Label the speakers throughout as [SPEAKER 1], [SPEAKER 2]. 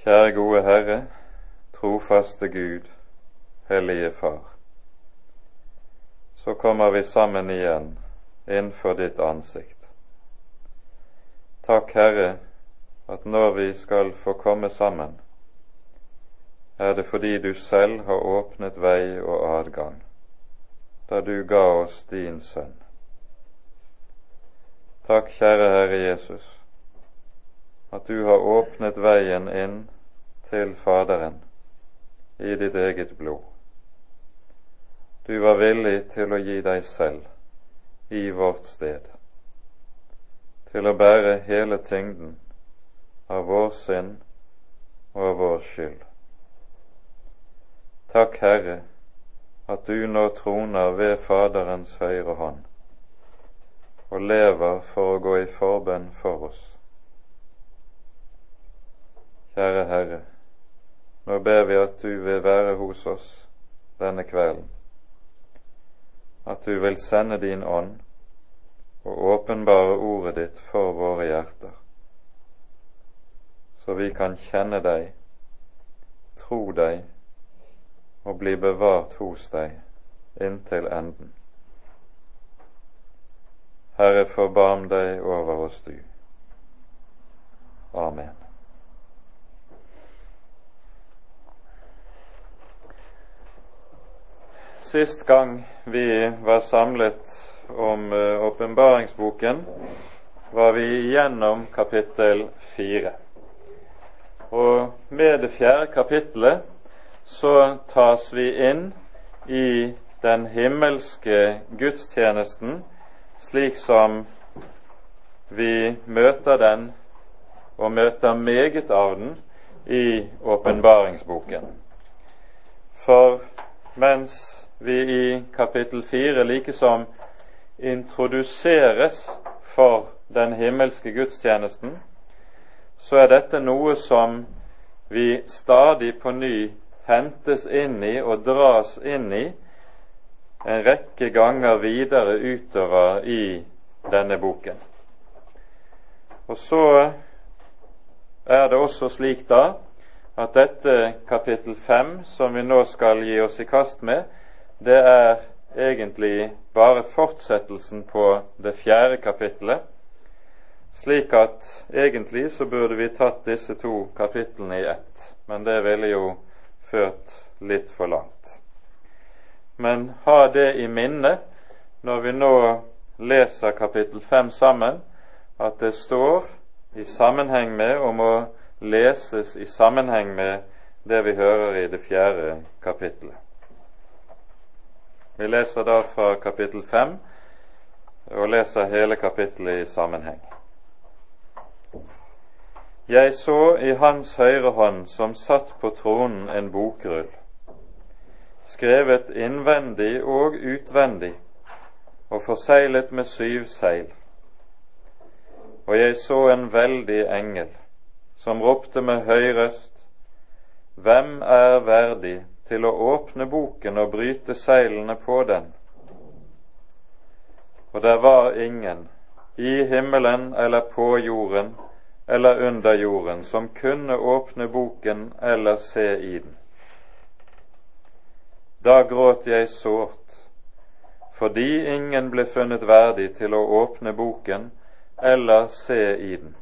[SPEAKER 1] Kjære gode Herre, trofaste Gud, Hellige Far. Så kommer vi sammen igjen innenfor ditt ansikt. Takk, Herre, at når vi skal få komme sammen, er det fordi du selv har åpnet vei og adgang, da du ga oss din sønn. Takk, kjære Herre Jesus, at du har åpnet veien inn til Faderen i ditt eget blod. Du var villig til å gi deg selv i vårt sted, til å bære hele tyngden av vår synd og av vår skyld. Takk, Herre, at du nå troner ved Faderens høyre hånd og lever for å gå i forbønn for oss. Kjære Herre, nå ber vi at du vil være hos oss denne kvelden, at du vil sende din ånd og åpenbare ordet ditt for våre hjerter, så vi kan kjenne deg, tro deg og bli bevart hos deg inntil enden. Herre, forbarm deg over oss, du. Amen. Sist gang vi var samlet om eh, åpenbaringsboken, var vi igjennom kapittel fire. Og med det fjerde kapittelet så tas vi inn i den himmelske gudstjenesten slik som vi møter den og møter meget av den i åpenbaringsboken. For mens vi i kapittel fire likesom introduseres for den himmelske gudstjenesten, så er dette noe som vi stadig på ny hentes inn i og dras inn i en rekke ganger videre utover i denne boken. Og så er det også slik da at dette kapittel fem, som vi nå skal gi oss i kast med, det er egentlig bare fortsettelsen på det fjerde kapittelet, slik at egentlig så burde vi tatt disse to kapitlene i ett, men det ville jo ført litt for langt. Men ha det i minne når vi nå leser kapittel fem sammen, at det står i sammenheng med og må leses i sammenheng med det vi hører i det fjerde kapittelet. Vi leser da fra kapittel fem og leser hele kapittelet i sammenheng. Jeg så i hans høyre hånd som satt på tronen en bokrull, skrevet innvendig og utvendig og forseglet med syv seil. Og jeg så en veldig engel som ropte med høy røst, Hvem er verdig til å åpne boken og bryte seilene på den? Og der var ingen, i himmelen eller på jorden eller under jorden, som kunne åpne boken eller se i den. Da gråt jeg sårt, fordi ingen ble funnet verdig til å åpne boken eller se i den.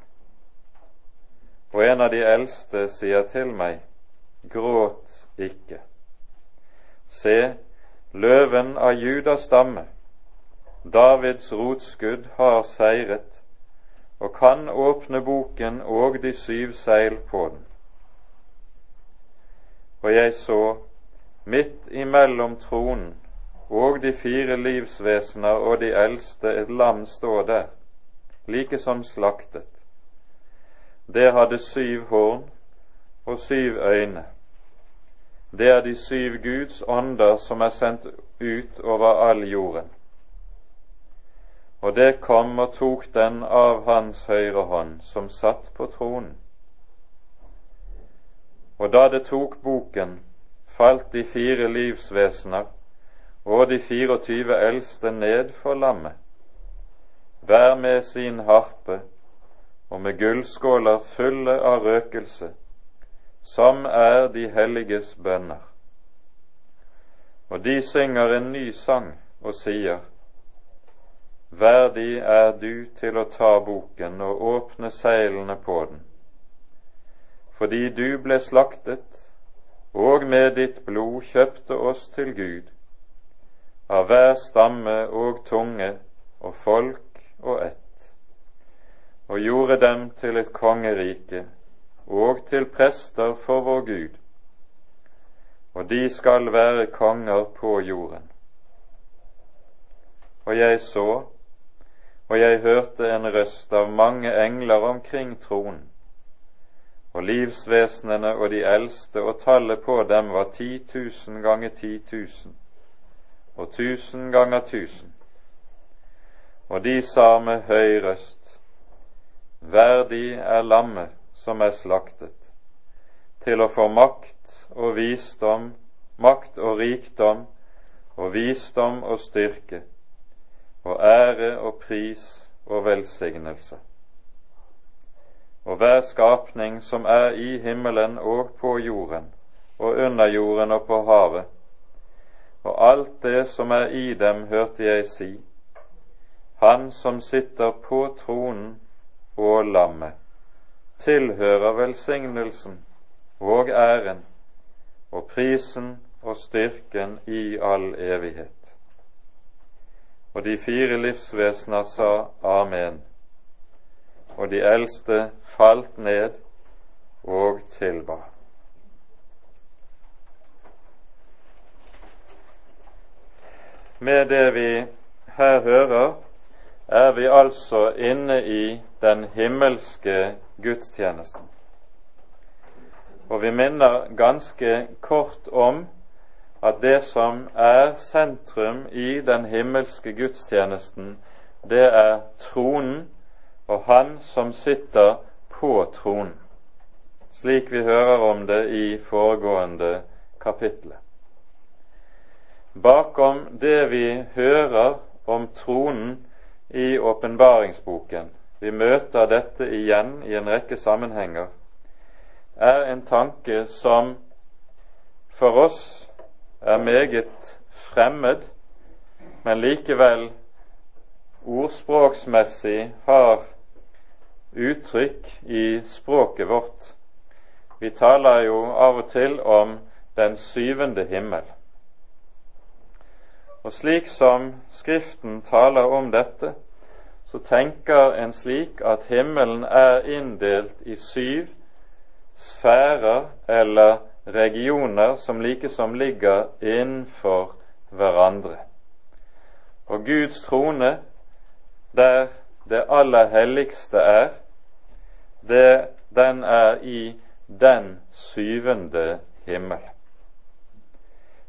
[SPEAKER 1] Og en av de eldste sier til meg, gråt ikke. Se, løven av Judas stamme, Davids rotskudd, har seiret og kan åpne boken og de syv seil på den. Og jeg så, midt imellom tronen og de fire livsvesener og de eldste, et lam stå der, like som slaktet det hadde syv horn og syv øyne. Det er de syv Guds ånder som er sendt ut over all jorden. Og det kom og tok den av hans høyre hånd, som satt på tronen. Og da det tok boken, falt de fire livsvesener og de 24 eldste ned for lammet, hver med sin harpe og med gullskåler fulle av røkelse, som er de helliges bønner. Og de synger en ny sang og sier:" Verdig er du til å ta boken og åpne seilene på den, fordi du ble slaktet og med ditt blod kjøpte oss til Gud, av hver stamme og tunge og folk og ett, og gjorde dem til et kongerike og til prester for vår Gud, og de skal være konger på jorden. Og jeg så, og jeg hørte en røst av mange engler omkring tronen, og livsvesenene og de eldste, og tallet på dem var ti tusen ganger ti tusen, og tusen ganger tusen. Og de sa med høy røst, Verdig er lammet som er slaktet, til å få makt og visdom, makt og rikdom og visdom og styrke, og ære og pris og velsignelse. Og hver skapning som er i himmelen og på jorden, og under jorden og på havet, og alt det som er i dem, hørte jeg si, Han som sitter på tronen og lammet tilhører velsignelsen og æren og prisen og styrken i all evighet. Og de fire livsvesener sa amen, og de eldste falt ned og tilba. Med det vi her hører, er vi altså inne i den himmelske gudstjenesten. Og vi minner ganske kort om at det som er sentrum i den himmelske gudstjenesten, det er tronen og Han som sitter på tronen, slik vi hører om det i foregående kapittel. Bakom det vi hører om tronen i åpenbaringsboken, vi møter dette igjen i en rekke sammenhenger, er en tanke som for oss er meget fremmed, men likevel ordspråksmessig har uttrykk i språket vårt. Vi taler jo av og til om den syvende himmel. Og slik som Skriften taler om dette, så tenker en slik at himmelen er inndelt i syv sfærer eller regioner som likesom ligger innenfor hverandre. Og Guds trone, der det aller helligste er, det, den er i den syvende himmel.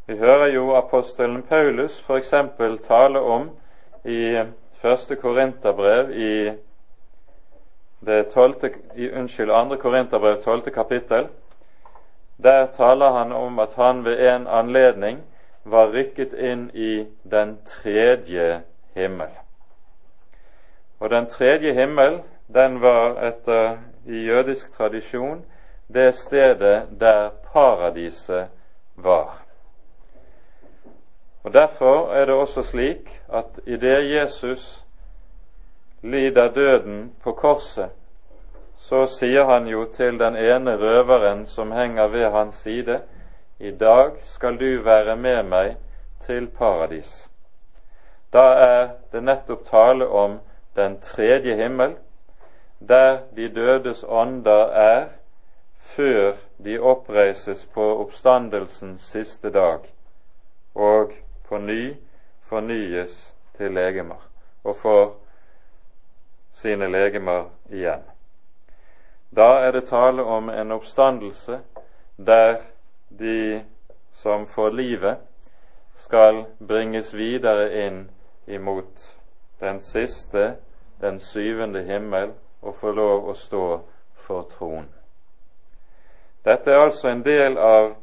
[SPEAKER 1] Vi hører jo apostelen Paulus f.eks. tale om i første Korinterbrev i det 12, i, unnskyld, andre Korinterbrev, tolvte kapittel. Der taler han om at han ved en anledning var rykket inn i den tredje himmel. Og den tredje himmel, den var etter i jødisk tradisjon det stedet der paradiset var. Og Derfor er det også slik at idet Jesus lider døden på korset, så sier han jo til den ene røveren som henger ved hans side, i dag skal du være med meg til paradis. Da er det nettopp tale om den tredje himmel, der de dødes ånder er før de oppreises på oppstandelsens siste dag, og på ny fornyes til legemer og får sine legemer igjen. Da er det tale om en oppstandelse der de som får livet, skal bringes videre inn imot den siste, den syvende himmel, og få lov å stå for troen. Dette er altså en del av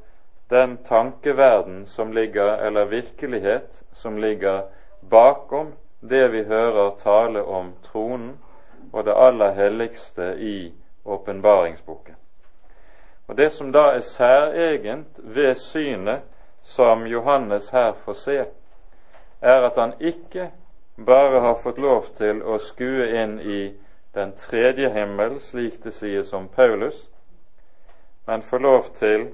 [SPEAKER 1] den tankeverden som ligger, eller virkelighet som ligger bakom det vi hører tale om tronen og det aller helligste i åpenbaringsboken. Og Det som da er særegent ved synet som Johannes her får se, er at han ikke bare har fått lov til å skue inn i den tredje himmel, slik det sies om Paulus, men får lov til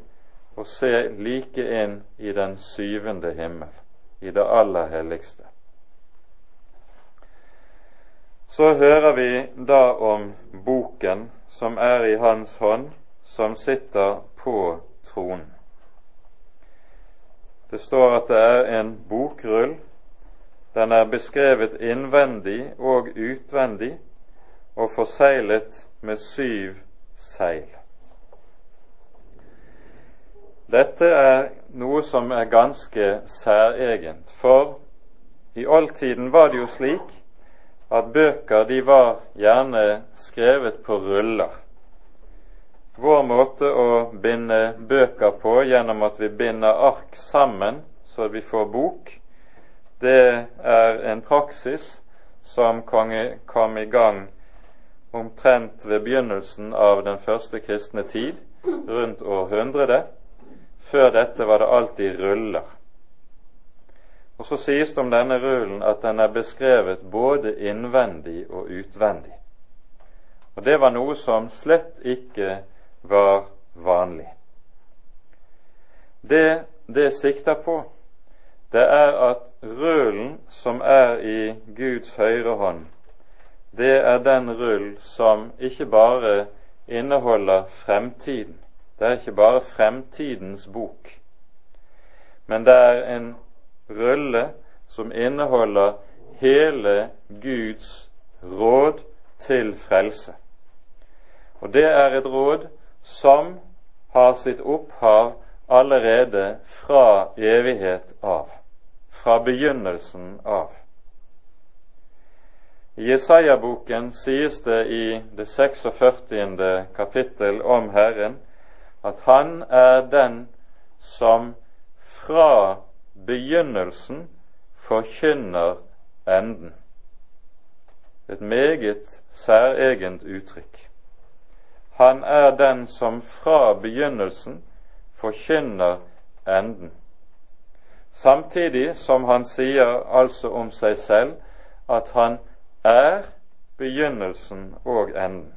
[SPEAKER 1] å se like inn i den syvende himmel, i det aller helligste. Så hører vi da om boken som er i hans hånd, som sitter på tronen. Det står at det er en bokrull. Den er beskrevet innvendig og utvendig og forseglet med syv seil. Dette er noe som er ganske særegent, for i oldtiden var det jo slik at bøker de var gjerne skrevet på ruller. Vår måte å binde bøker på gjennom at vi binder ark sammen så vi får bok, det er en praksis som kom i gang omtrent ved begynnelsen av den første kristne tid, rundt århundret. Før dette var det alltid ruller. Og Så sies det om denne rullen at den er beskrevet både innvendig og utvendig. Og Det var noe som slett ikke var vanlig. Det det sikter på, det er at rullen som er i Guds høyre hånd, det er den rull som ikke bare inneholder fremtiden. Det er ikke bare fremtidens bok, men det er en rulle som inneholder hele Guds råd til frelse. Og det er et råd som har sitt opphav allerede fra evighet av, fra begynnelsen av. I Jesaja-boken sies det i det 46. kapittel om Herren at Han er den som fra begynnelsen forkynner enden. Et meget særegent uttrykk. Han er den som fra begynnelsen forkynner enden. Samtidig som han sier altså om seg selv at han er begynnelsen og enden.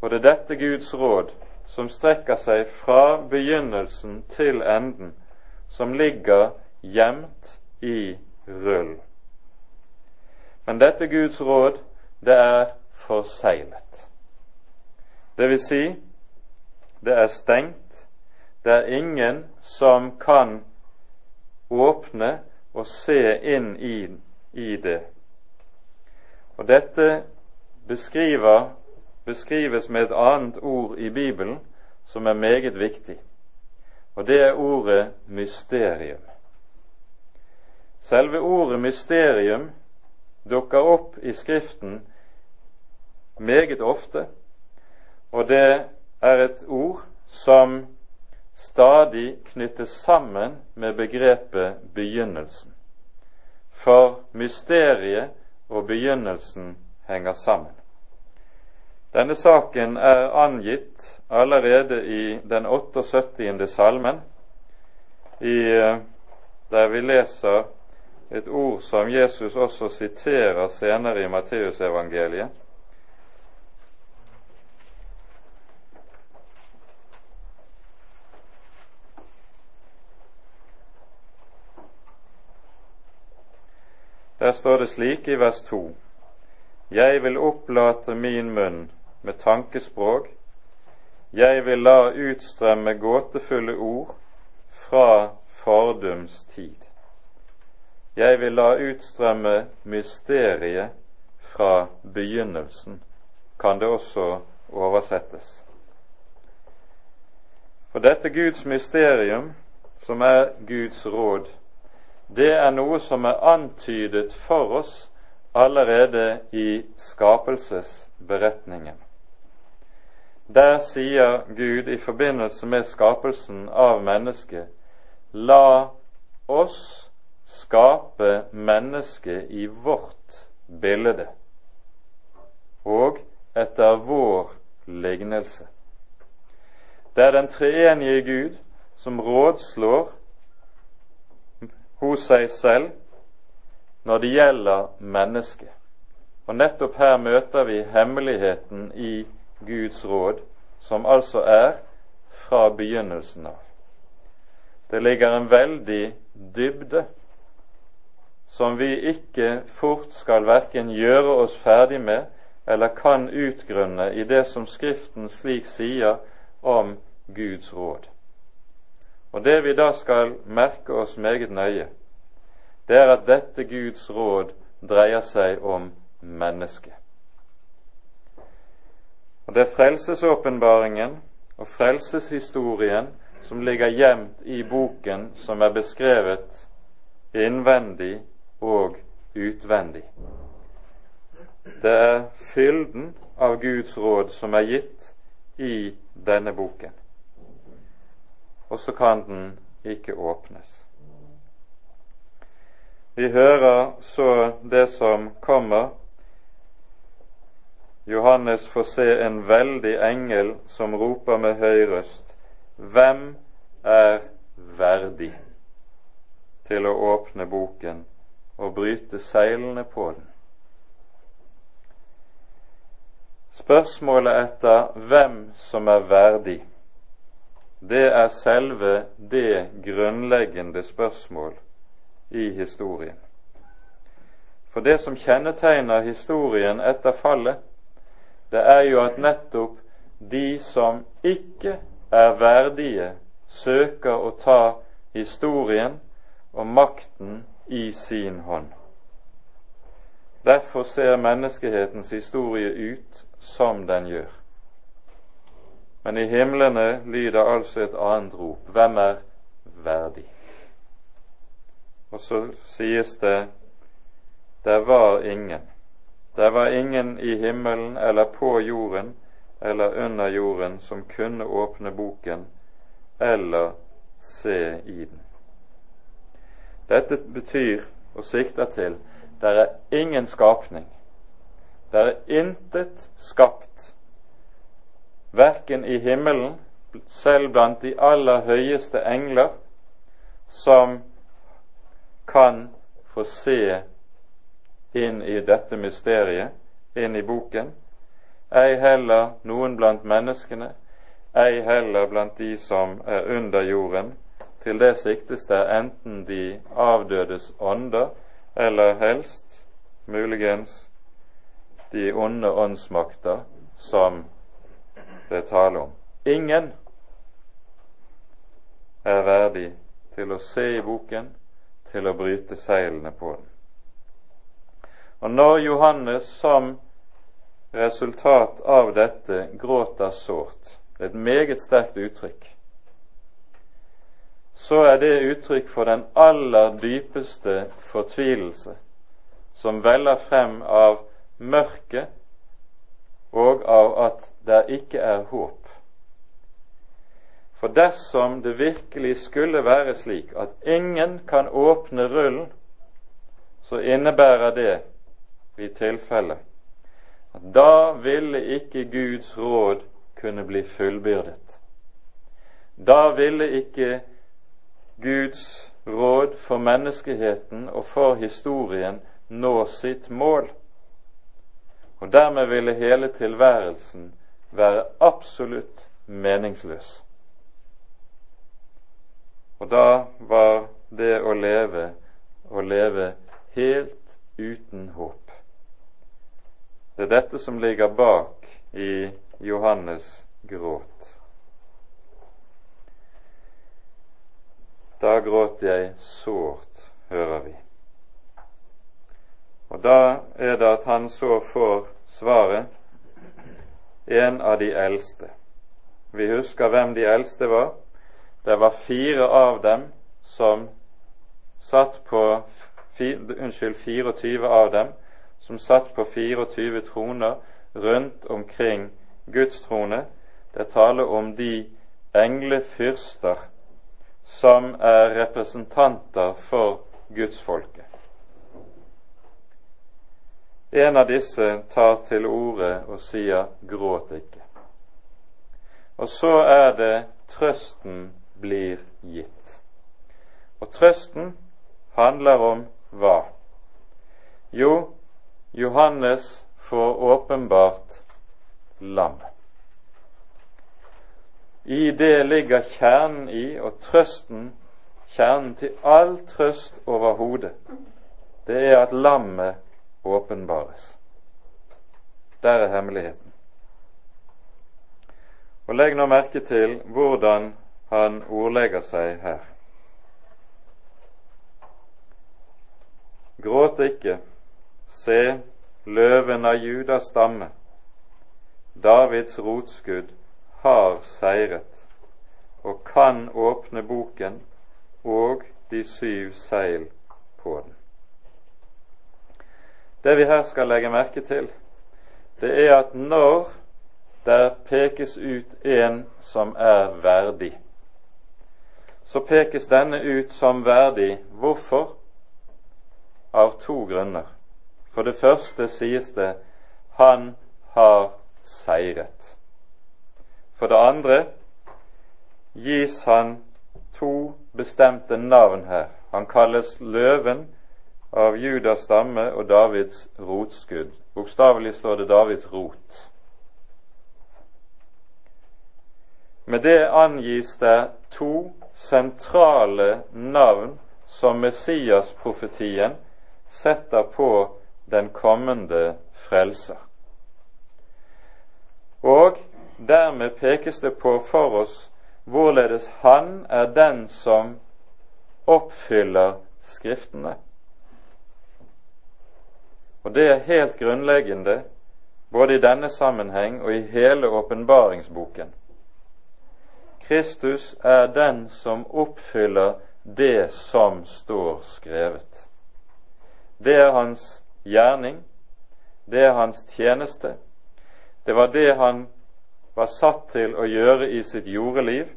[SPEAKER 1] Og det er dette Guds råd som strekker seg fra begynnelsen til enden, som ligger gjemt i rull. Men dette Guds råd, det er forseglet. Det vil si, det er stengt det er ingen som kan åpne og se inn i, i det. Og dette beskriver, beskrives med et annet ord i Bibelen som er meget viktig, og det er ordet mysterium. Selve ordet mysterium dukker opp i Skriften meget ofte, og det er et ord som stadig knyttes sammen med begrepet begynnelsen. For mysteriet og begynnelsen henger sammen. Denne saken er angitt allerede i den 78. salmen, i, der vi leser et ord som Jesus også siterer senere i Matteusevangeliet. Der står det slik i vers 2.: Jeg vil opplate min munn med tankespråk, jeg vil la utstrømme gåtefulle ord fra fardums tid. Jeg vil la utstrømme mysteriet fra begynnelsen, kan det også oversettes. For dette Guds mysterium, som er Guds råd, det er noe som er antydet for oss allerede i skapelsesberetningen. Der sier Gud i forbindelse med skapelsen av mennesket La oss skape mennesket i vårt bilde og etter vår lignelse. Det er den treenige Gud som rådslår hos seg selv når det gjelder mennesket. Og nettopp her møter vi hemmeligheten i Guds råd, som altså er fra begynnelsen av. Det ligger en veldig dybde som vi ikke fort skal verken gjøre oss ferdig med eller kan utgrunne i det som Skriften slik sier om Guds råd. Og det vi da skal merke oss meget nøye, det er at dette Guds råd dreier seg om mennesket. Og det er frelsesåpenbaringen og frelseshistorien som ligger gjemt i boken som er beskrevet innvendig og utvendig. Det er fylden av Guds råd som er gitt i denne boken. Og så kan den ikke åpnes. Vi hører så det som kommer. Johannes får se en veldig engel som roper med høy røst. Hvem er verdig til å åpne boken og bryte seilene på den? Spørsmålet etter hvem som er verdig, det er selve det grunnleggende spørsmål i historien. For det som kjennetegner historien etter fallet, det er jo at nettopp de som ikke er verdige, søker å ta historien og makten i sin hånd. Derfor ser menneskehetens historie ut som den gjør. Men i himlene lyder altså et annet rop. Hvem er verdig? Og så sies det der var ingen. Der var ingen i himmelen eller på jorden eller under jorden som kunne åpne boken eller se i den. Dette betyr og sikter til det er ingen skapning det er intet skapt, verken i himmelen, selv blant de aller høyeste engler, som kan få se inn i dette mysteriet, inn i boken, ei heller noen blant menneskene, ei heller blant de som er under jorden. Til det siktes det enten de avdødes ånder, eller helst, muligens, de onde åndsmakter som det taler om. Ingen er verdig til å se i boken, til å bryte seilene på den. Og når Johannes som resultat av dette gråter sårt, det er et meget sterkt uttrykk, så er det uttrykk for den aller dypeste fortvilelse som veller frem av mørket og av at det ikke er håp. For dersom det virkelig skulle være slik at ingen kan åpne rullen, så innebærer det i tilfelle at da ville ikke Guds råd kunne bli fullbyrdet. Da ville ikke Guds råd for menneskeheten og for historien nå sitt mål og dermed ville hele tilværelsen være absolutt meningsløs. Og da var det å leve å leve helt uten håp. Det er dette som ligger bak i Johannes gråt. Da gråt jeg sårt, hører vi. Og da er det at han så får svaret en av de eldste. Vi husker hvem de eldste var. Det var fire av dem som satt på Unnskyld, 24 av dem som satt på 24 troner rundt omkring Guds trone. Det taler om de englefyrster som er representanter for gudsfolket. En av disse tar til orde og sier 'gråt ikke'. Og så er det trøsten blir gitt. Og trøsten handler om hva? Jo, Johannes får åpenbart lam. I det ligger kjernen i, og trøsten, kjernen til all trøst overhodet, det er at lammet åpenbares. Der er hemmeligheten. Og Legg nå merke til hvordan han ordlegger seg her. Gråt ikke, se, løven av Judas stamme, Davids rotskudd, har seiret og kan åpne boken og de syv seil på den. Det vi her skal legge merke til, det er at når der pekes ut en som er verdig, så pekes denne ut som verdig. Hvorfor? Av to grunner. For det første sies det han har seiret. For det andre gis han to bestemte navn her. Han kalles løven av Judas stamme og Davids rotskudd. Bokstavelig står det Davids rot. Med det angis det to sentrale navn som Messias-profetien setter på den kommende frelser. Og dermed pekes det på for oss hvorledes han er den som oppfyller Skriftene. Og det er helt grunnleggende både i denne sammenheng og i hele åpenbaringsboken. Kristus er den som oppfyller det som står skrevet. Det er hans gjerning, det er hans tjeneste. Det var det han var satt til å gjøre i sitt jordeliv.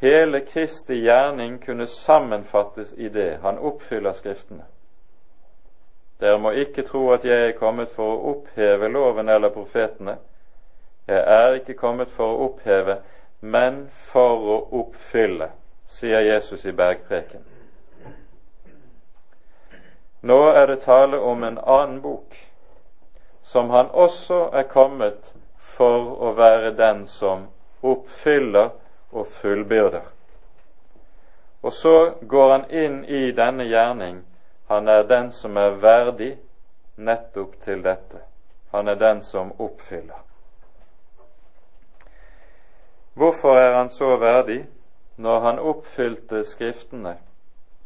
[SPEAKER 1] Hele Kristi gjerning kunne sammenfattes i det. Han oppfyller Skriftene. Dere må ikke tro at jeg er kommet for å oppheve loven eller profetene. Jeg er ikke kommet for å oppheve, men for å oppfylle, sier Jesus i bergpreken. Nå er det tale om en annen bok, som han også er kommet for å være den som oppfyller og fullbyrder. Og så går han inn i denne gjerning. Han er den som er verdig nettopp til dette. Han er den som oppfyller. Hvorfor er han så verdig? Når han oppfylte Skriftene,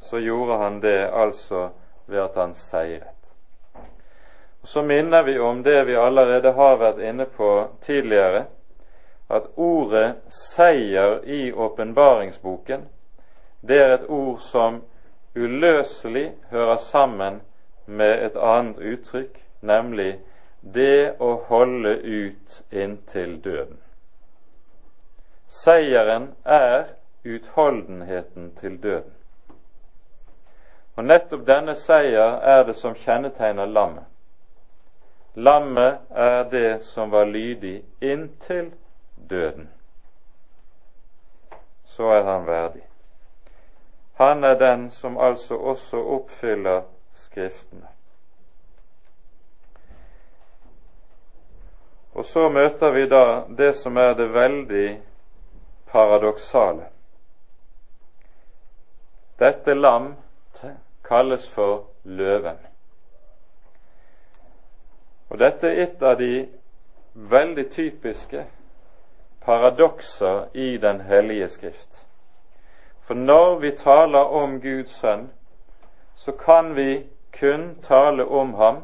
[SPEAKER 1] så gjorde han det altså ved at han seiret. Så minner vi om det vi allerede har vært inne på tidligere, at ordet 'seier' i åpenbaringsboken, det er et ord som uløselig hører sammen med et annet uttrykk, nemlig det å holde ut inntil døden. Seieren er utholdenheten til døden. Og nettopp denne seier er det som kjennetegner lammet. Lammet er det som var lydig inntil døden. Så er han verdig. Han er den som altså også oppfyller Skriftene. Og så møter vi da det som er det veldig paradoksale. Dette lam kalles for løven. Og dette er et av de veldig typiske paradokser i Den hellige skrift. For når vi taler om Guds sønn, så kan vi kun tale om ham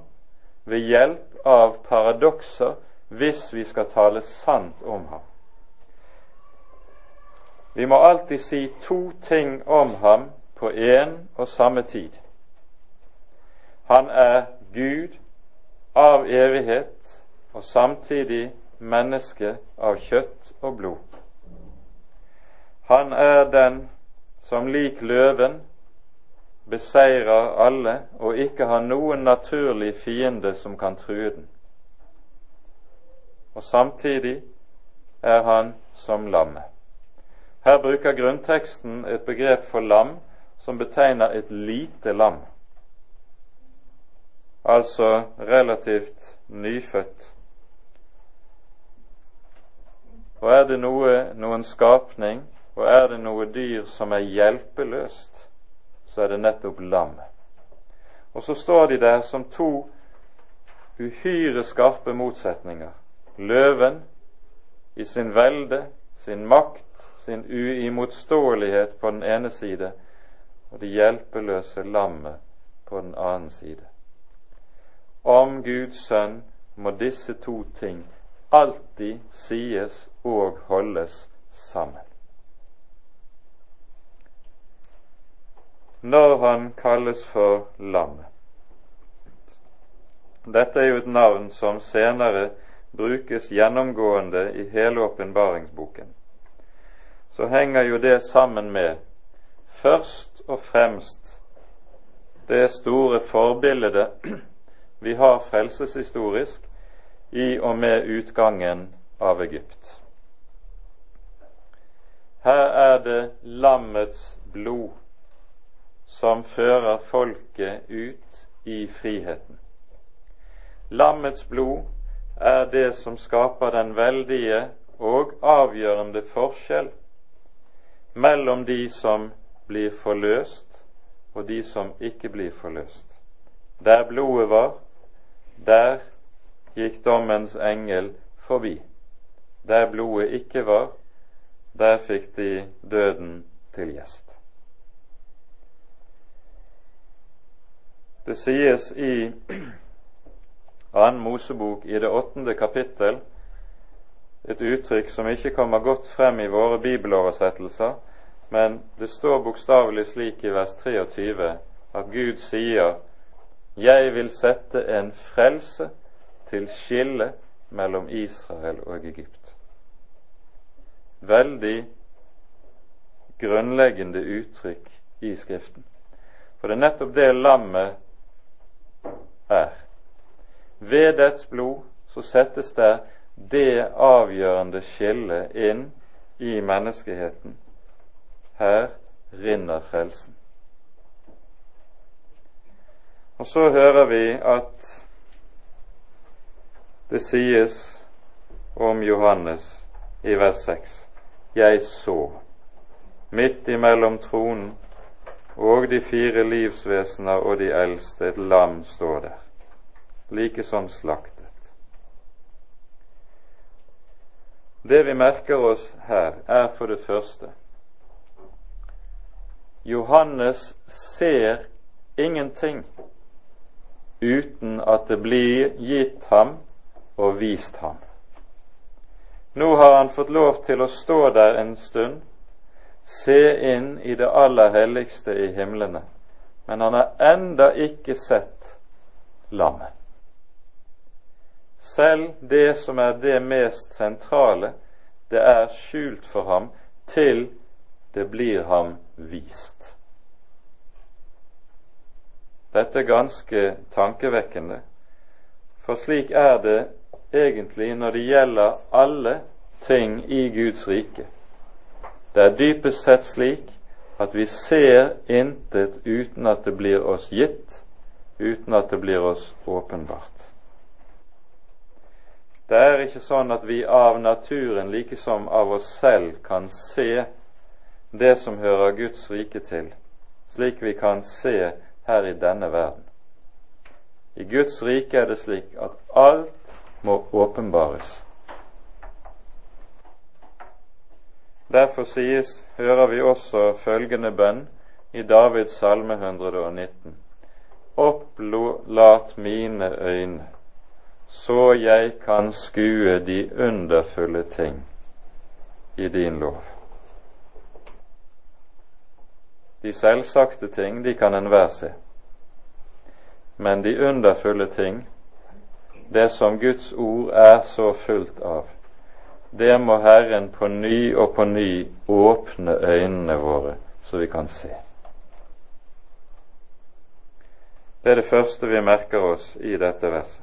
[SPEAKER 1] ved hjelp av paradokser hvis vi skal tale sant om ham. Vi må alltid si to ting om ham på én og samme tid. Han er Gud av evighet og samtidig menneske av kjøtt og blod. Han er den som lik løven beseirer alle og ikke har noen naturlig fiende som kan true den. Og samtidig er han som lammet. Her bruker grunnteksten et begrep for lam som betegner et lite lam, altså relativt nyfødt. Og er det noe, noen skapning, og er det noe dyr som er hjelpeløst, så er det nettopp lam. Og så står de der som to uhyre skarpe motsetninger. Løven i sin velde, sin makt, sin uimotståelighet på den ene side, og det hjelpeløse lammet på den annen side. Om Guds sønn må disse to ting alltid sies og holdes sammen. Når han kalles for lammet Dette er jo et navn som senere brukes gjennomgående i hele åpenbaringsboken, så henger jo det sammen med først og fremst det store forbildet vi har frelseshistorisk i og med utgangen av Egypt. Her er det lammets blod som fører folket ut i friheten. Lammets blod er det som skaper den veldige og avgjørende forskjell mellom de som blir forløst, og de som ikke blir forløst. Der blodet var, der gikk dommens engel forbi. Der blodet ikke var, der fikk de døden til gjest. Det sies i annen Mosebok i det åttende kapittel et uttrykk som ikke kommer godt frem i våre bibeloversettelser, men det står bokstavelig slik i vers 23 at Gud sier Jeg vil sette en frelse til skille mellom Israel og Egypt. Veldig grunnleggende uttrykk i Skriften. For det er nettopp det lammet er. Ved dets blod så settes det det avgjørende skillet inn i menneskeheten. Her rinner frelsen. Og så hører vi at det sies om Johannes i vers 6. Jeg så midt imellom tronen og de fire livsvesener og de eldste et lam stå der like som slaktet. Det vi merker oss her, er for det første Johannes ser ingenting uten at det blir gitt ham og vist ham. Nå har han fått lov til å stå der en stund, se inn i det aller helligste i himlene, men han har enda ikke sett lammet. Selv det som er det mest sentrale, det er skjult for ham til det blir ham vist. Dette er ganske tankevekkende, for slik er det egentlig når det gjelder alle ting i Guds rike. Det er dypest sett slik at vi ser intet uten at det blir oss gitt, uten at det blir oss åpenbart. Det er ikke sånn at vi av naturen, like som av oss selv, kan se det som hører Guds rike til, slik vi kan se her i denne verden. I Guds rike er det slik at alt må åpenbares. Derfor sies, hører vi også følgende bønn i Davids salme 119. Opplat mine øyne så jeg kan skue de underfulle ting i din lov. De selvsagte ting, de kan enhver se. Men de underfulle ting, det som Guds ord er så fullt av, det må Herren på ny og på ny åpne øynene våre, så vi kan se. Det er det første vi merker oss i dette verset.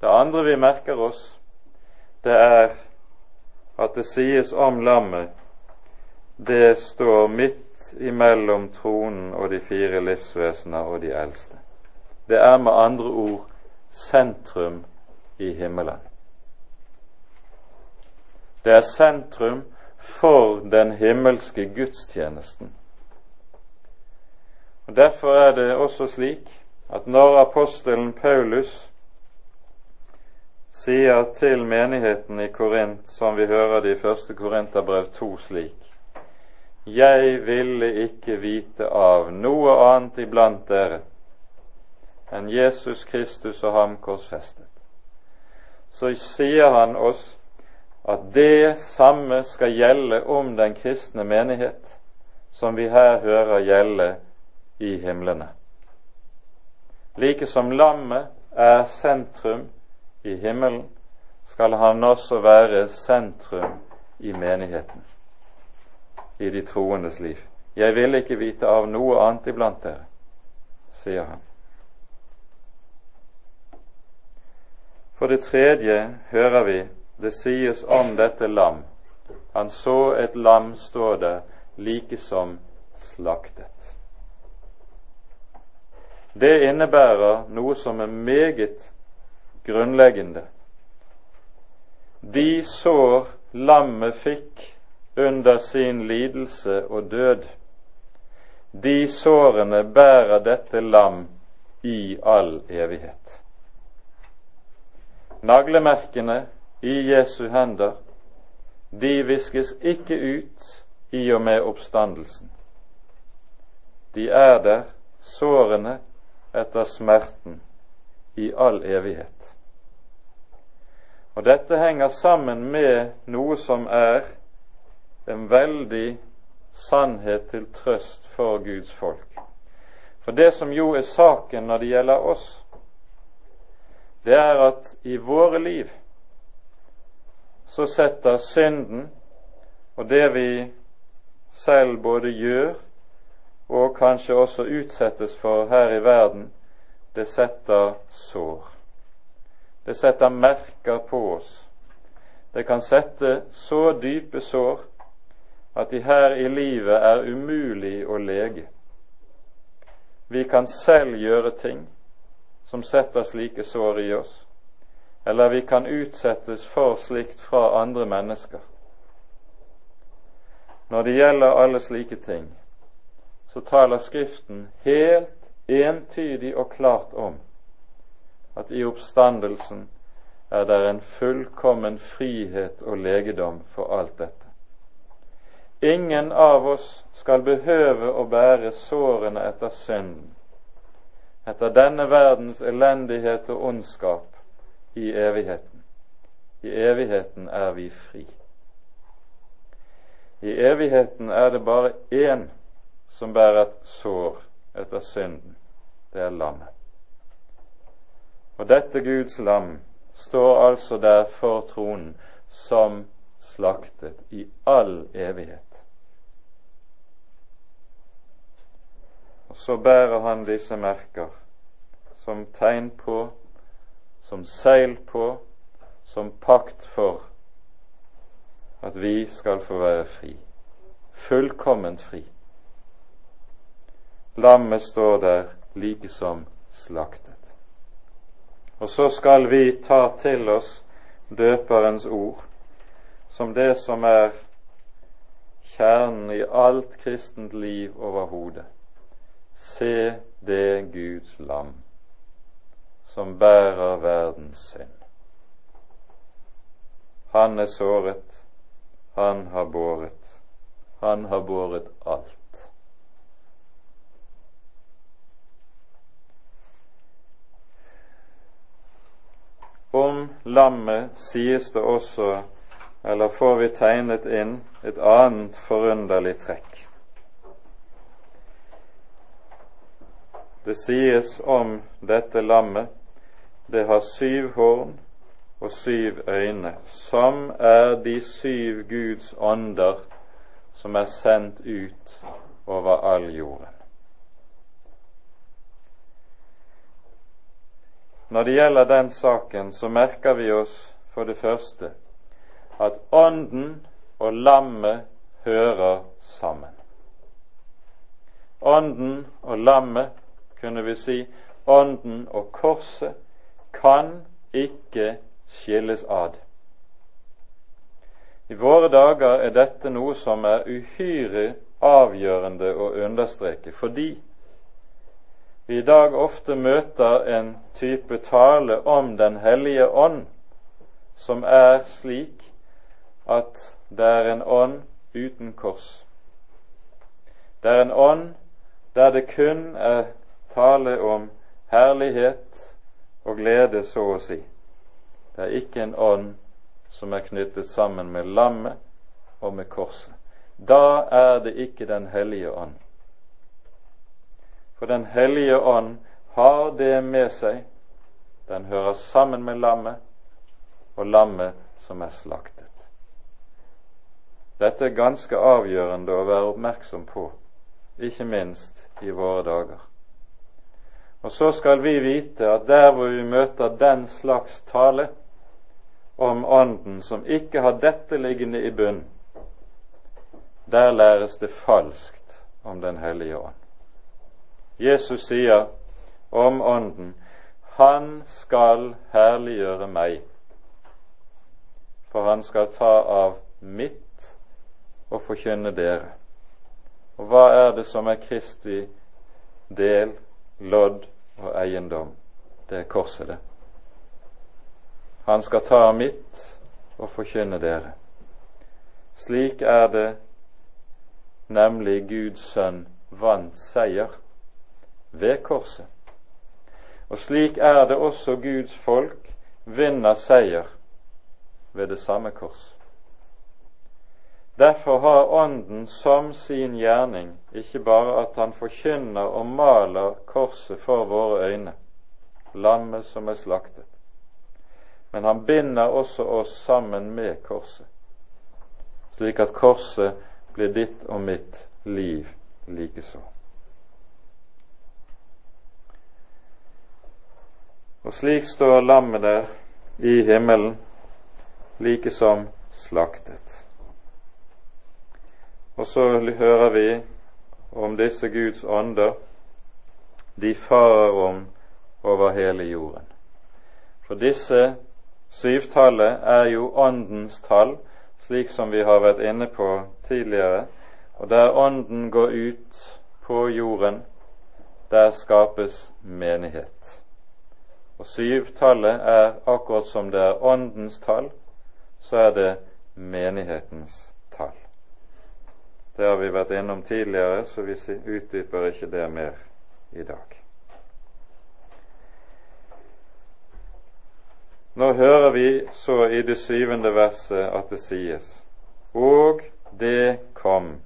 [SPEAKER 1] Det andre vi merker oss, det er at det sies om lammet, det står midt imellom tronen og de fire livsvesener og de eldste. Det er med andre ord sentrum i himmelen. Det er sentrum for den himmelske gudstjenesten. Og Derfor er det også slik at når apostelen Paulus sier til menigheten i Korint, som vi hører det i 1. Korinterbrev 2 slik Jeg ville ikke vite av noe annet iblant dere enn Jesus Kristus og ham korsfestet. Så sier han oss at det samme skal gjelde om den kristne menighet, som vi her hører gjelde i himlene. Like som lammet er sentrum i himmelen, skal han også være sentrum i menigheten, i de troendes liv. Jeg vil ikke vite av noe annet iblant dere, sier han. For det tredje hører vi det sies om dette lam. Han så et lam stå der like som slaktet. Det innebærer noe som er meget grunnleggende. De sår lammet fikk under sin lidelse og død, de sårene bærer dette lam i all evighet. Naglemerkene i Jesu hender, de viskes ikke ut i og med oppstandelsen. De er der, sårene, etter smerten i all evighet. Og dette henger sammen med noe som er en veldig sannhet til trøst for Guds folk. For det som jo er saken når det gjelder oss, det er at i våre liv så setter synden og det vi selv både gjør og kanskje også utsettes for her i verden, det setter sår. Det setter merker på oss. Det kan sette så dype sår at de her i livet er umulig å lege. Vi kan selv gjøre ting som setter slike sår i oss, eller vi kan utsettes for slikt fra andre mennesker. Når det gjelder alle slike ting, så taler Skriften helt entydig og klart om at i oppstandelsen er det en fullkommen frihet og legedom for alt dette. Ingen av oss skal behøve å bære sårene etter synden, etter denne verdens elendighet og ondskap i evigheten. I evigheten er vi fri. I evigheten er det bare én som bærer et sår etter synden. Det er lammet. Og dette Guds lam står altså der for tronen som slaktet i all evighet. Og så bærer han disse merker som tegn på, som seil på, som pakt for at vi skal få være fri. Fullkomment fri. Lammet står der like som slaktet. Og så skal vi ta til oss døperens ord som det som er kjernen i alt kristent liv overhodet. Se det Guds lam som bærer verdens synd. Han er såret, han har båret, han har båret alt. Om lammet sies det også, eller får vi tegnet inn, et annet forunderlig trekk. Det sies om dette lammet det har syv horn og syv øyne, som er de syv Guds ånder som er sendt ut over all jorden. Når det gjelder den saken, så merker vi oss for det første at Ånden og lammet hører sammen. Ånden og lammet, kunne vi si, Ånden og korset, kan ikke skilles ad. I våre dager er dette noe som er uhyre avgjørende å understreke, fordi vi i dag ofte møter en type tale om Den hellige ånd som er slik at det er en ånd uten kors. Det er en ånd der det kun er tale om herlighet og glede, så å si. Det er ikke en ånd som er knyttet sammen med lammet og med korset. Da er det ikke Den hellige ånd. For Den hellige ånd har det med seg. Den hører sammen med lammet og lammet som er slaktet. Dette er ganske avgjørende å være oppmerksom på, ikke minst i våre dager. Og så skal vi vite at der hvor vi møter den slags tale, om Ånden som ikke har dette liggende i bunn, der læres det falskt om Den hellige ånd. Jesus sier om Ånden Han skal herliggjøre meg, for han skal ta av mitt og forkynne dere. Og hva er det som er Kristi del, lodd og eiendom? Det er korset, det. Han skal ta mitt og forkynne dere. Slik er det nemlig Guds sønn vant seier ved korset. Og slik er det også Guds folk vinner seier ved det samme kors. Derfor har Ånden som sin gjerning ikke bare at han forkynner og maler korset for våre øyne, lammet som er slaktet, men han binder også oss sammen med korset, slik at korset blir ditt og mitt liv likeså. Og slik står lammet der i himmelen, like som slaktet. Og så hører vi om disse Guds ånder, de farer om over hele jorden. For disse Syvtallet er jo Åndens tall, slik som vi har vært inne på tidligere. Og der Ånden går ut på jorden, der skapes menighet. Og syvtallet er akkurat som det er Åndens tall, så er det menighetens tall. Det har vi vært innom tidligere, så vi utdyper ikke det mer i dag. Nå hører vi så i det syvende verset at det sies Og det kom,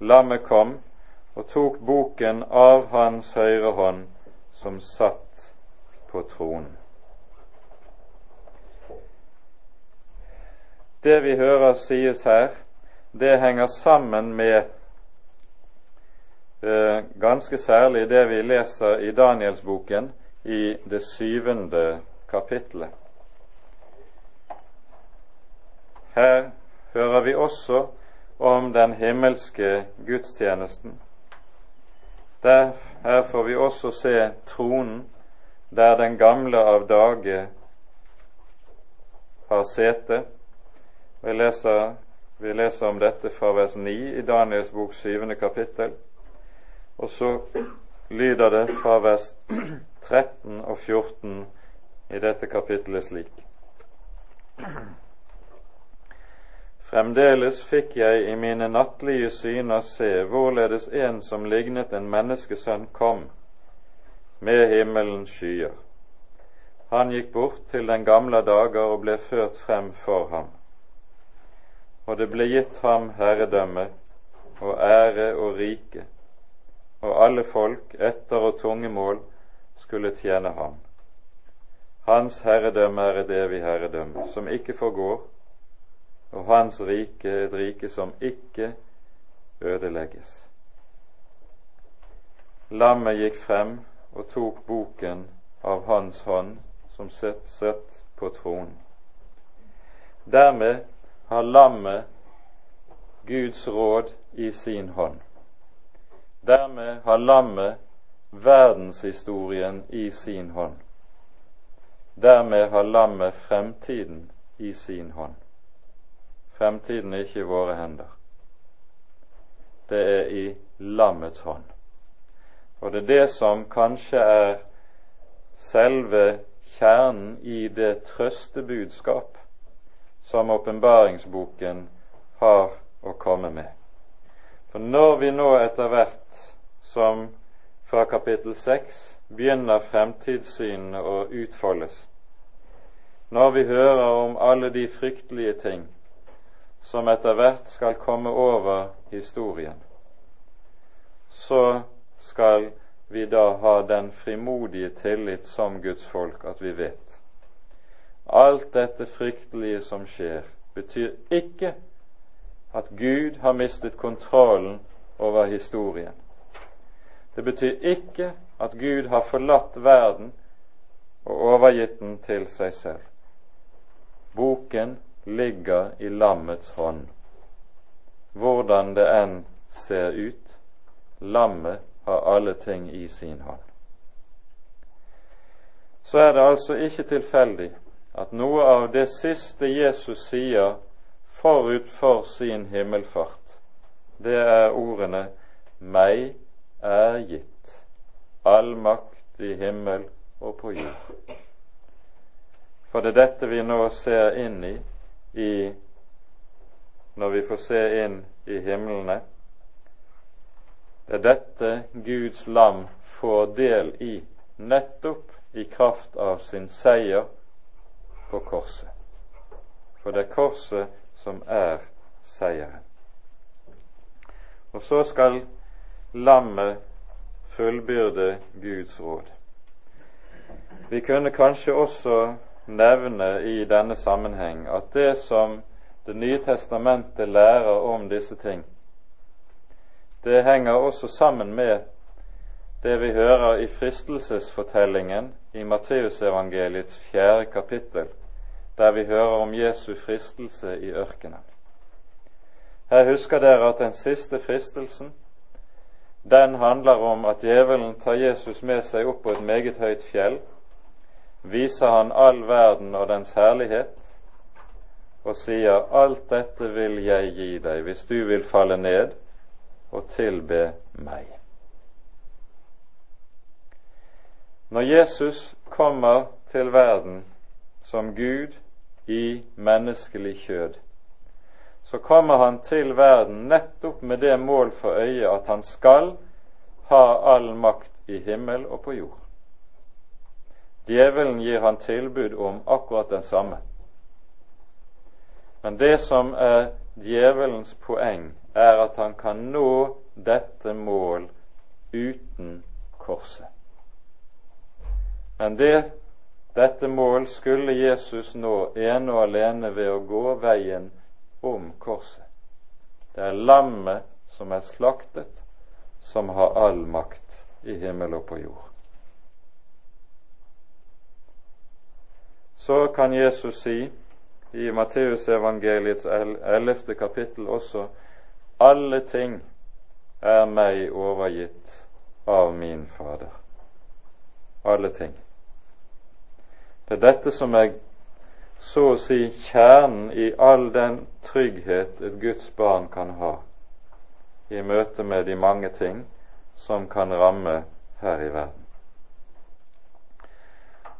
[SPEAKER 1] lammet kom og tok boken av hans høyre hånd som satt på tronen. Det vi hører sies her, det henger sammen med eh, ganske særlig det vi leser i Danielsboken i det syvende kapitlet. Her hører vi også om den himmelske gudstjenesten. Der, her får vi også se tronen der den gamle av dage har sete. Vi leser, vi leser om dette fra vers 9 i Daniels bok 7. kapittel. Og så lyder det fra vers 13 og 14 i dette kapittelet slik. Fremdeles fikk jeg i mine nattlige syner se hvorledes en som lignet en menneskesønn, kom med himmelens skyer. Han gikk bort til den gamle dager og ble ført frem for ham. Og det ble gitt ham herredømme og ære og rike, og alle folk, etter og tunge mål, skulle tjene ham. Hans herredømme er et evig herredømme, som ikke forgår, og hans rike et rike som ikke ødelegges. Lammet gikk frem og tok boken av hans hånd som sett på tronen. Dermed har lammet Guds råd i sin hånd. Dermed har lammet verdenshistorien i sin hånd. Dermed har lammet fremtiden i sin hånd. Fremtiden er ikke i våre hender. Det er i lammets hånd. Og det er det som kanskje er selve kjernen i det trøstebudskap som åpenbaringsboken har å komme med. For når vi nå etter hvert som fra kapittel 6 begynner fremtidssynene å utfoldes, når vi hører om alle de fryktelige ting som etter hvert skal komme over historien, så skal vi da ha den frimodige tillit som Guds folk at vi vet. Alt dette fryktelige som skjer, betyr ikke at Gud har mistet kontrollen over historien. Det betyr ikke at Gud har forlatt verden og overgitt den til seg selv. Boken ligger i lammets hånd. Hvordan det enn ser ut, lammet har alle ting i sin hånd. Så er det altså ikke tilfeldig at noe av det siste Jesus sier forut for sin himmelfart, det er ordene 'Meg er gitt all makt i himmel og på jord'. For det er dette vi nå ser inn i, i når vi får se inn i himlene. Det er dette Guds lam får del i, nettopp i kraft av sin seier på korset. For det er korset som er seieren. Og så skal lammet fullbyrde Guds råd. Vi kunne kanskje også nevne i denne sammenheng at det som Det nye testamentet lærer om disse ting, det henger også sammen med det vi hører i fristelsesfortellingen i Matteusevangeliets fjerde kapittel, der vi hører om Jesu fristelse i ørkenen. Her husker dere at den siste fristelsen den handler om at djevelen tar Jesus med seg opp på et meget høyt fjell, viser han all verden og dens herlighet, og sier alt dette vil jeg gi deg hvis du vil falle ned og tilbe meg. Når Jesus kommer til verden som Gud i menneskelig kjød, så kommer han til verden nettopp med det mål for øye at han skal ha all makt i himmel og på jord. Djevelen gir han tilbud om akkurat den samme. Men det som er djevelens poeng, er at han kan nå dette mål uten korset. Men det dette mål skulle Jesus nå ene og alene ved å gå veien om korset. Det er lammet som er slaktet, som har all makt i himmel og på jord. Så kan Jesus si i Matteusevangeliets ellevte kapittel også alle ting er meg overgitt av min Fader. Alle ting. Det er dette som er så å si kjernen i all den trygghet et Guds barn kan ha i møte med de mange ting som kan ramme her i verden.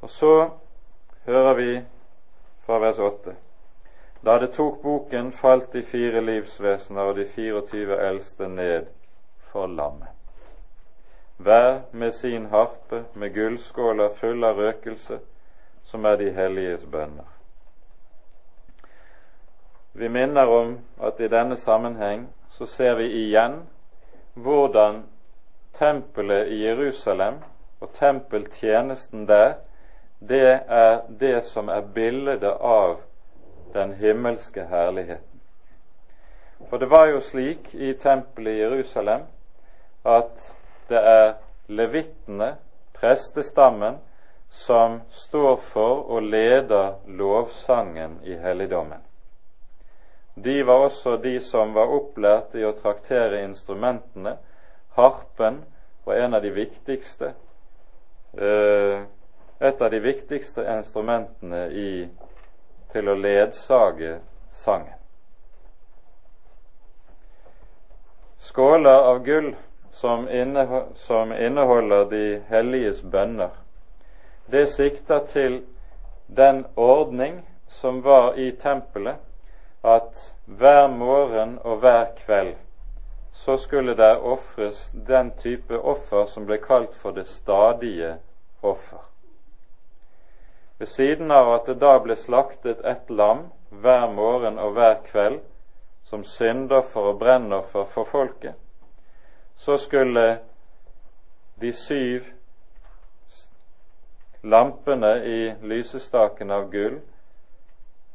[SPEAKER 1] Og så hører vi fra vers 8. Da det tok boken, falt de fire livsvesener og de 24 eldste ned for lammet. Hver med sin harpe, med gullskåler fulle av røkelse, som er de helliges bønner. Vi minner om at i denne sammenheng så ser vi igjen hvordan tempelet i Jerusalem og tempeltjenesten der, det er det som er bildet av den himmelske herligheten. For det var jo slik i tempelet i Jerusalem at det er levittene, prestestammen, som står for og leder lovsangen i helligdommen. de var også de som var opplært i å traktere instrumentene. Harpen var en av de viktigste eh, et av de viktigste instrumentene i, til å ledsage sangen. Skåler av gull som, inneholder de helliges bønner, det sikter til den ordning som var i tempelet, at hver morgen og hver kveld så skulle der ofres den type offer som ble kalt for det stadige offer. Ved siden av at det da ble slaktet ett lam hver morgen og hver kveld som syndoffer og brennoffer for folket, så skulle de syv lampene i lysestaken av gull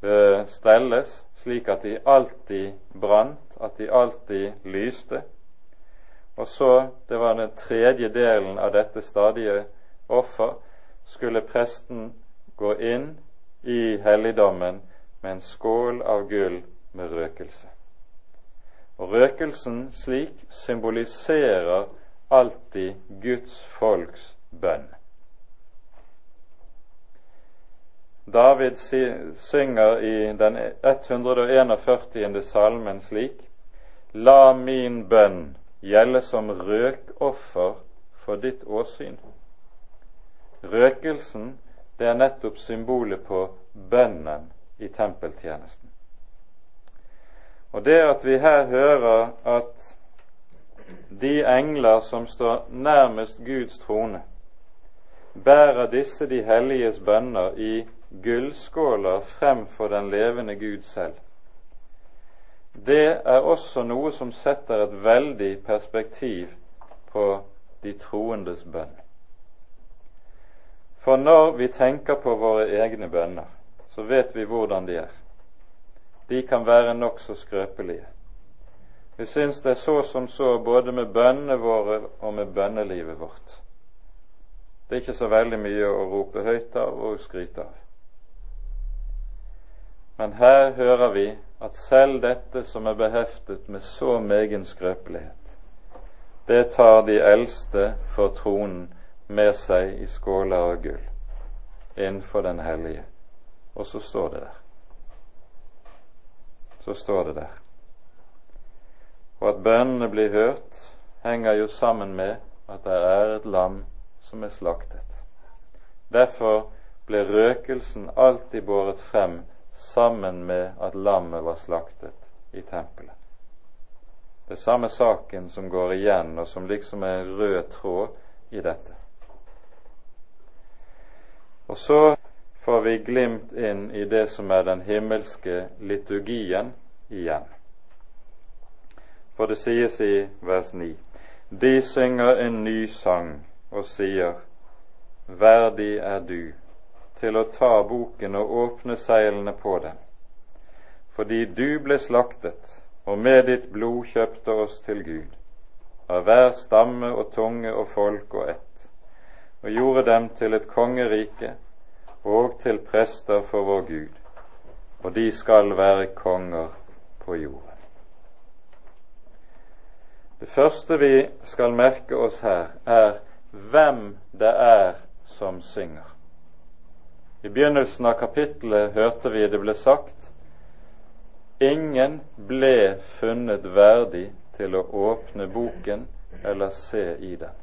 [SPEAKER 1] eh, stelles slik at de alltid brant, at de alltid lyste. Og så, det var den tredje delen av dette stadige offer, skulle presten gå inn i helligdommen med en skål av gull med røkelse. Og røkelsen slik symboliserer alltid Guds folks bønn. David synger i den 141. salmen slik La min bønn gjelde som røkoffer for ditt åsyn. Røkelsen det er nettopp symbolet på bønnen i tempeltjenesten. Og det at vi her hører at de engler som står nærmest Guds trone, bærer disse de helliges bønner i gullskåler fremfor den levende Gud selv. Det er også noe som setter et veldig perspektiv på de troendes bønn. For når vi tenker på våre egne bønner, så vet vi hvordan de er. De kan være nokså skrøpelige. Vi syns det er så som så både med bønnene våre og med bønnelivet vårt. Det er ikke så veldig mye å rope høyt av og skryte av. Men her hører vi at selv dette som er beheftet med så megen skrøpelighet, det tar de eldste for tronen med seg i skåler av gull innenfor Den hellige. Og så står det der. Så står det der. Og at bønnene blir hørt, henger jo sammen med at det er et lam som er slaktet. Derfor ble røkelsen alltid båret frem sammen med at lammet var slaktet i tempelet. Det samme saken som går igjen, og som liksom er en rød tråd i dette. Og så får vi glimt inn i det som er den himmelske liturgien igjen. For det sies i vers 9.: De synger en ny sang og sier:" Verdig er du til å ta boken og åpne seilene på den, fordi du ble slaktet og med ditt blod kjøpte oss til Gud, av hver stamme og tunge og folk og ett og gjorde dem til et kongerike og til prester for vår Gud, og de skal være konger på jorden. Det første vi skal merke oss her, er hvem det er som synger. I begynnelsen av kapittelet hørte vi det ble sagt ingen ble funnet verdig til å åpne boken eller se i den.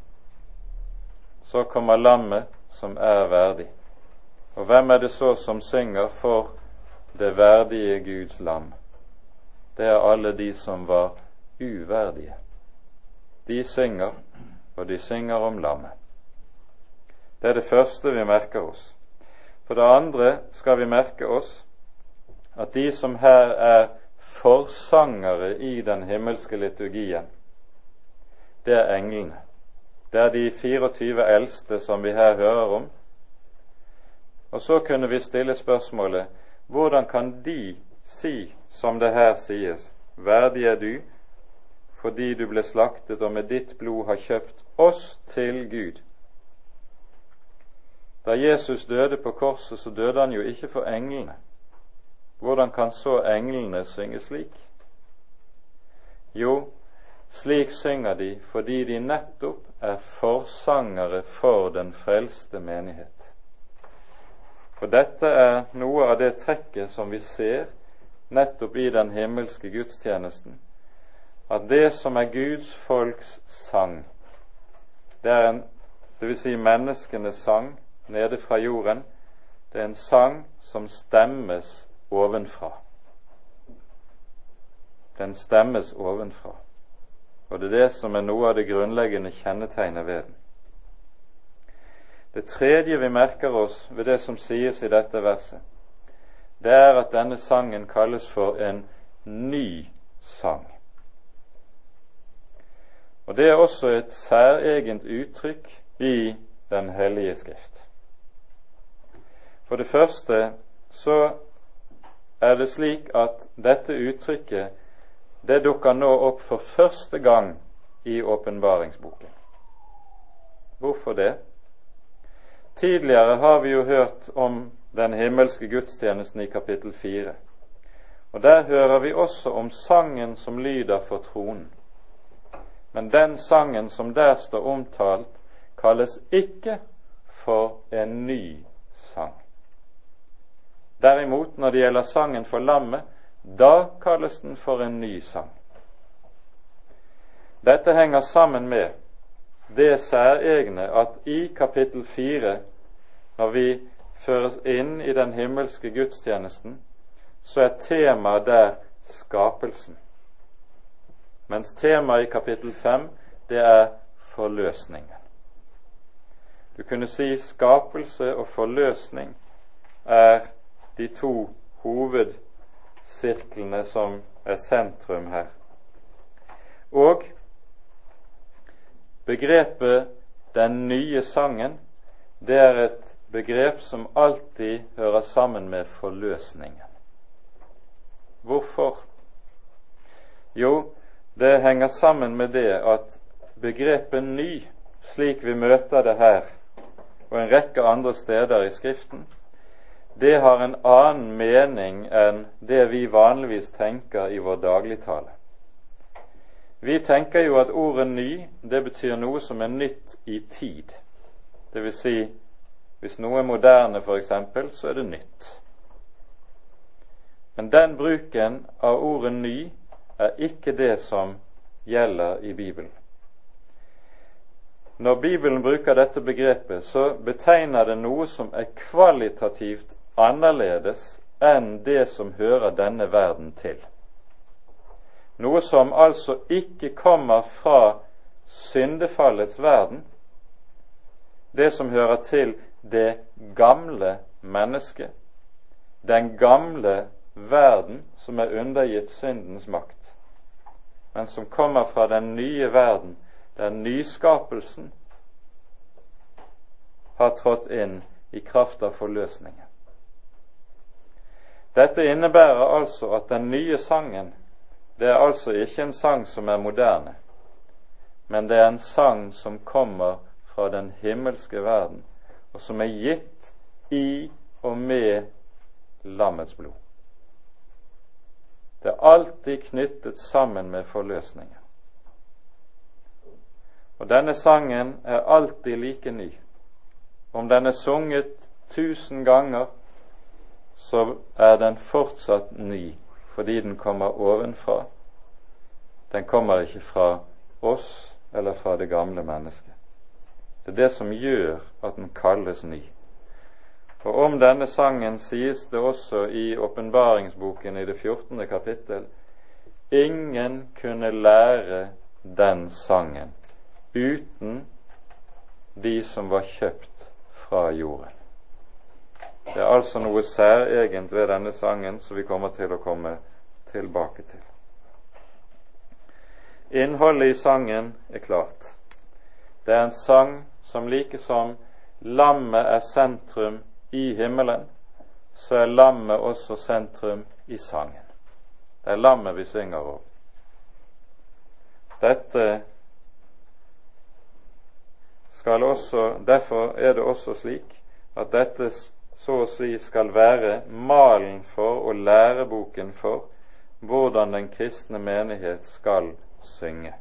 [SPEAKER 1] Så kommer lammet som er verdig. Og hvem er det så som synger for det verdige Guds lam? Det er alle de som var uverdige. De synger, og de synger om lammet. Det er det første vi merker oss. For det andre skal vi merke oss at de som her er forsangere i den himmelske liturgien, det er englene. Det er de 24 eldste som vi her hører om. Og så kunne vi stille spørsmålet hvordan kan de si, som det her sies, verdig er du fordi du ble slaktet og med ditt blod har kjøpt oss til Gud? Da Jesus døde på korset, så døde han jo ikke for englene. hvordan kan så englene synge slik? Jo, slik synger de fordi de nettopp er forsangere for den frelste menighet. For dette er noe av det trekket som vi ser nettopp i den himmelske gudstjenesten, at det som er Guds folks sang, det er en, det vil si menneskenes sang nede fra jorden, det er en sang som stemmes ovenfra. Den stemmes ovenfra. Og det er det som er noe av det grunnleggende kjennetegnet ved den. Det tredje vi merker oss ved det som sies i dette verset, det er at denne sangen kalles for en ny sang. Og Det er også et særegent uttrykk i Den hellige skrift. For det første så er det slik at dette uttrykket det dukker nå opp for første gang i åpenbaringsboken. Hvorfor det? Tidligere har vi jo hørt om den himmelske gudstjenesten i kapittel 4. Og Der hører vi også om sangen som lyder for tronen. Men den sangen som der står omtalt, kalles ikke for en ny. Derimot, når det gjelder sangen for lammet, da kalles den for en ny sang. Dette henger sammen med det særegne at i kapittel fire, når vi føres inn i den himmelske gudstjenesten, så er temaet der skapelsen. Mens temaet i kapittel fem, det er forløsningen. Du kunne si skapelse og forløsning er de to hovedsirklene som er sentrum her. Og begrepet 'den nye sangen' det er et begrep som alltid hører sammen med forløsningen. Hvorfor? Jo, det henger sammen med det at begrepet 'ny', slik vi møter det her og en rekke andre steder i Skriften, det har en annen mening enn det vi vanligvis tenker i vår dagligtale. Vi tenker jo at ordet 'ny' det betyr noe som er nytt i tid. Det vil si, hvis noe er moderne f.eks., så er det nytt. Men den bruken av ordet 'ny' er ikke det som gjelder i Bibelen. Når Bibelen bruker dette begrepet, så betegner det noe som er kvalitativt annerledes enn det som hører denne verden til. Noe som altså ikke kommer fra syndefallets verden, det som hører til det gamle mennesket, den gamle verden som er undergitt syndens makt, men som kommer fra den nye verden, der nyskapelsen har trådt inn i kraft av forløsningen. Dette innebærer altså at den nye sangen det er altså ikke en sang som er moderne, men det er en sang som kommer fra den himmelske verden, og som er gitt i og med lammets blod. Det er alltid knyttet sammen med forløsningen. Og denne sangen er alltid like ny. Om den er sunget tusen ganger, så er den fortsatt ny fordi den kommer ovenfra. Den kommer ikke fra oss eller fra det gamle mennesket. Det er det som gjør at den kalles ny. Og om denne sangen sies det også i åpenbaringsboken i det 14. kapittel ingen kunne lære den sangen uten de som var kjøpt fra jorden. Det er altså noe særegent ved denne sangen som vi kommer til å komme tilbake til. Innholdet i sangen er klart. Det er en sang som like som lammet er sentrum i himmelen, så er lammet også sentrum i sangen. Det er lammet vi synger om. Dette skal også, Derfor er det også slik at dette så å si skal være malen for og læreboken for hvordan den kristne menighet skal synge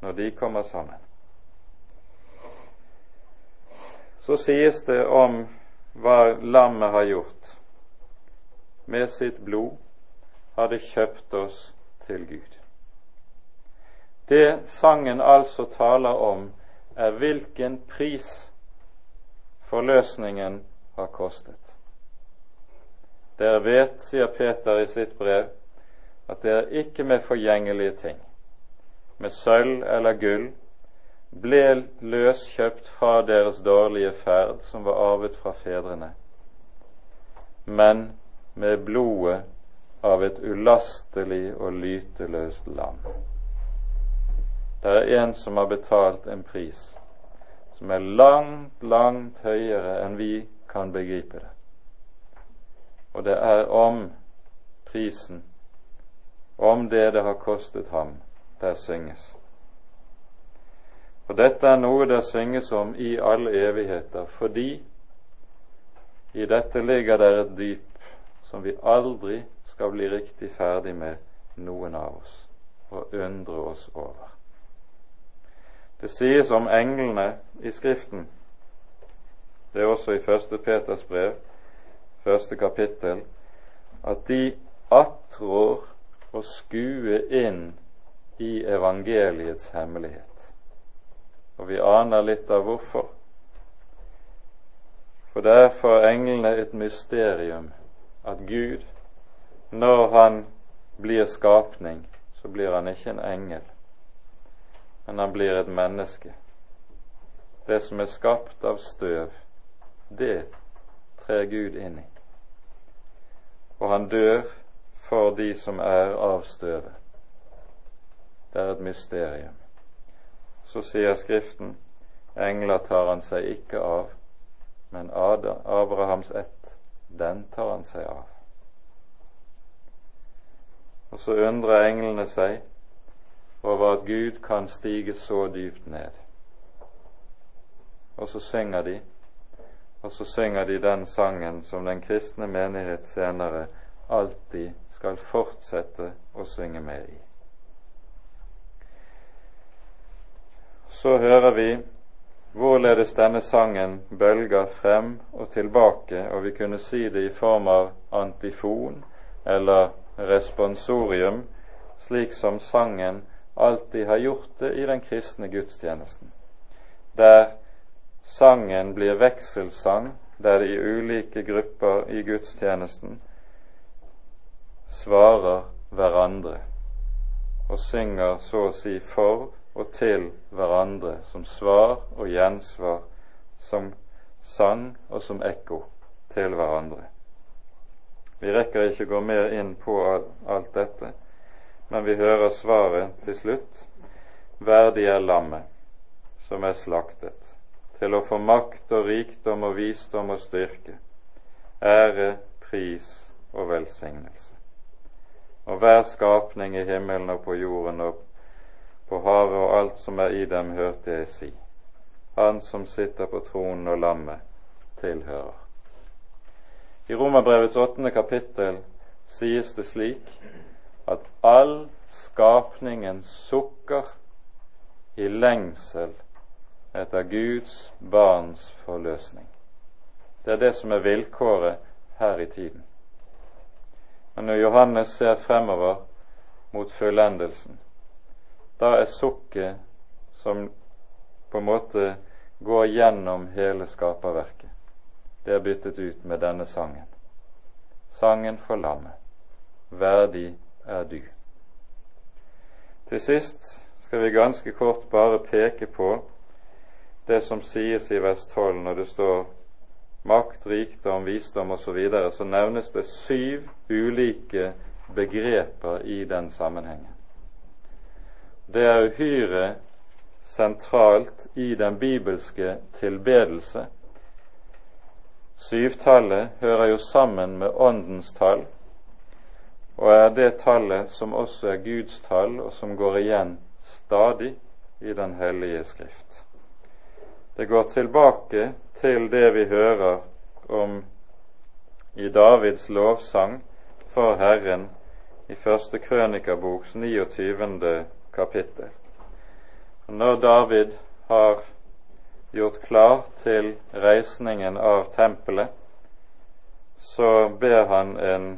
[SPEAKER 1] når de kommer sammen. Så sies det om hva lammet har gjort. Med sitt blod har det kjøpt oss til Gud. Det sangen altså taler om, er hvilken pris forløsningen har kostet. Dere vet, sier Peter i sitt brev, at det er ikke med forgjengelige ting, med sølv eller gull, ble løskjøpt fra deres dårlige ferd som var arvet fra fedrene, men med blodet av et ulastelig og lyteløst lam. Det er en som har betalt en pris som er langt, langt høyere enn vi kan begripe det. Og det er om prisen, om det det har kostet ham, der synges. Og dette er noe det synges om i alle evigheter, fordi i dette ligger det et dyp som vi aldri skal bli riktig ferdig med, noen av oss, og undre oss over. Det sies om englene i Skriften, det er også i første Peters brev, første kapittel, at de attrår å skue inn i evangeliets hemmelighet. Og vi aner litt av hvorfor. For det er for englene et mysterium at Gud, når han blir skapning, så blir han ikke en engel men han blir et menneske. Det som er skapt av støv, det trer Gud inn i. Og han dør for de som er av støvet. Det er et mysterium. Så sier Skriften engler tar han seg ikke av, men Abrahams ett, den tar han seg av. Og så undrer englene seg over at Gud kan stige så dypt ned. Og så synger de, og så synger de den sangen som den kristne menighet senere alltid skal fortsette å synge med i. Så hører vi hvorledes denne sangen bølger frem og tilbake, og vi kunne si det i form av antifon eller responsorium, slik som sangen alltid har gjort det i den kristne gudstjenesten, der sangen blir vekselsang, der de ulike grupper i gudstjenesten svarer hverandre og synger så å si for og til hverandre som svar og gjensvar, som sang og som ekko til hverandre. Vi rekker ikke gå mer inn på alt dette men vi hører svaret til slutt. Verdig er lammet som er slaktet, til å få makt og rikdom og visdom og styrke, ære, pris og velsignelse. Og hver skapning i himmelen og på jorden og på havet og alt som er i dem, hørte jeg si. Han som sitter på tronen og lammet, tilhører. I Romerbrevets åttende kapittel sies det slik at all skapningen sukker i lengsel etter Guds barns forløsning. Det er det som er vilkåret her i tiden. Men når Johannes ser fremover mot fullendelsen, da er sukket som på en måte går gjennom hele skaperverket, det er byttet ut med denne sangen. Sangen for lammet. Verdig er du. Til sist skal vi ganske kort bare peke på det som sies i vers 12 når det står makt, rikdom, visdom osv., så, videre, så nevnes det syv ulike begreper i den sammenhengen. Det er uhyre sentralt i den bibelske tilbedelse. Syvtallet hører jo sammen med Åndens tall, og er det tallet som også er Guds tall, og som går igjen stadig i Den hellige Skrift. Det går tilbake til det vi hører om i Davids lovsang for Herren i første krønikaboks 29. kapittel. Når David har gjort klar til reisningen av tempelet, så ber han en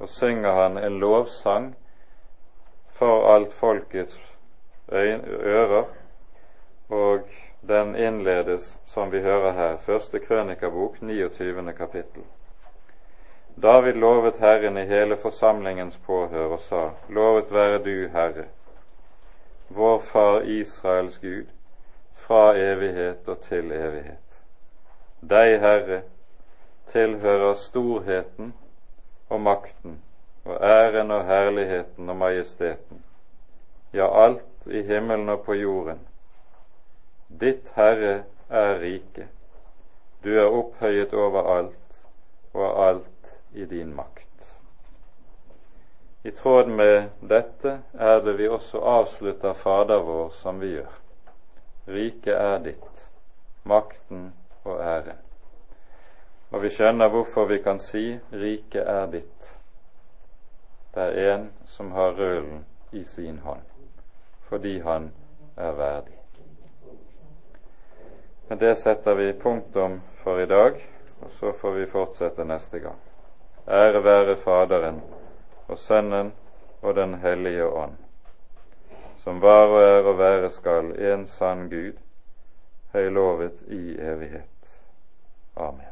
[SPEAKER 1] og synger han en lovsang for alt folkets ører, og den innledes, som vi hører her, første krønikabok, 29. kapittel. David lovet Herren i hele forsamlingens påhør og sa, Lovet være du, Herre, vår Far Israels Gud, fra evighet og til evighet. Deg, Herre, tilhører storheten og makten og æren og herligheten og majesteten, ja, alt i himmelen og på jorden. Ditt Herre er rike, du er opphøyet over alt, og alt i din makt. I tråd med dette er det vi også avslutter Fader vår som vi gjør. Riket er ditt, makten og æren. Og vi skjønner hvorfor vi kan si riket er ditt. Det er en som har rølen i sin hånd, fordi han er verdig. Men det setter vi punktum for i dag, og så får vi fortsette neste gang. Ære være Faderen og Sønnen og Den hellige ånd, som var og er og være skal en sann Gud, høylovet i evighet. Amen.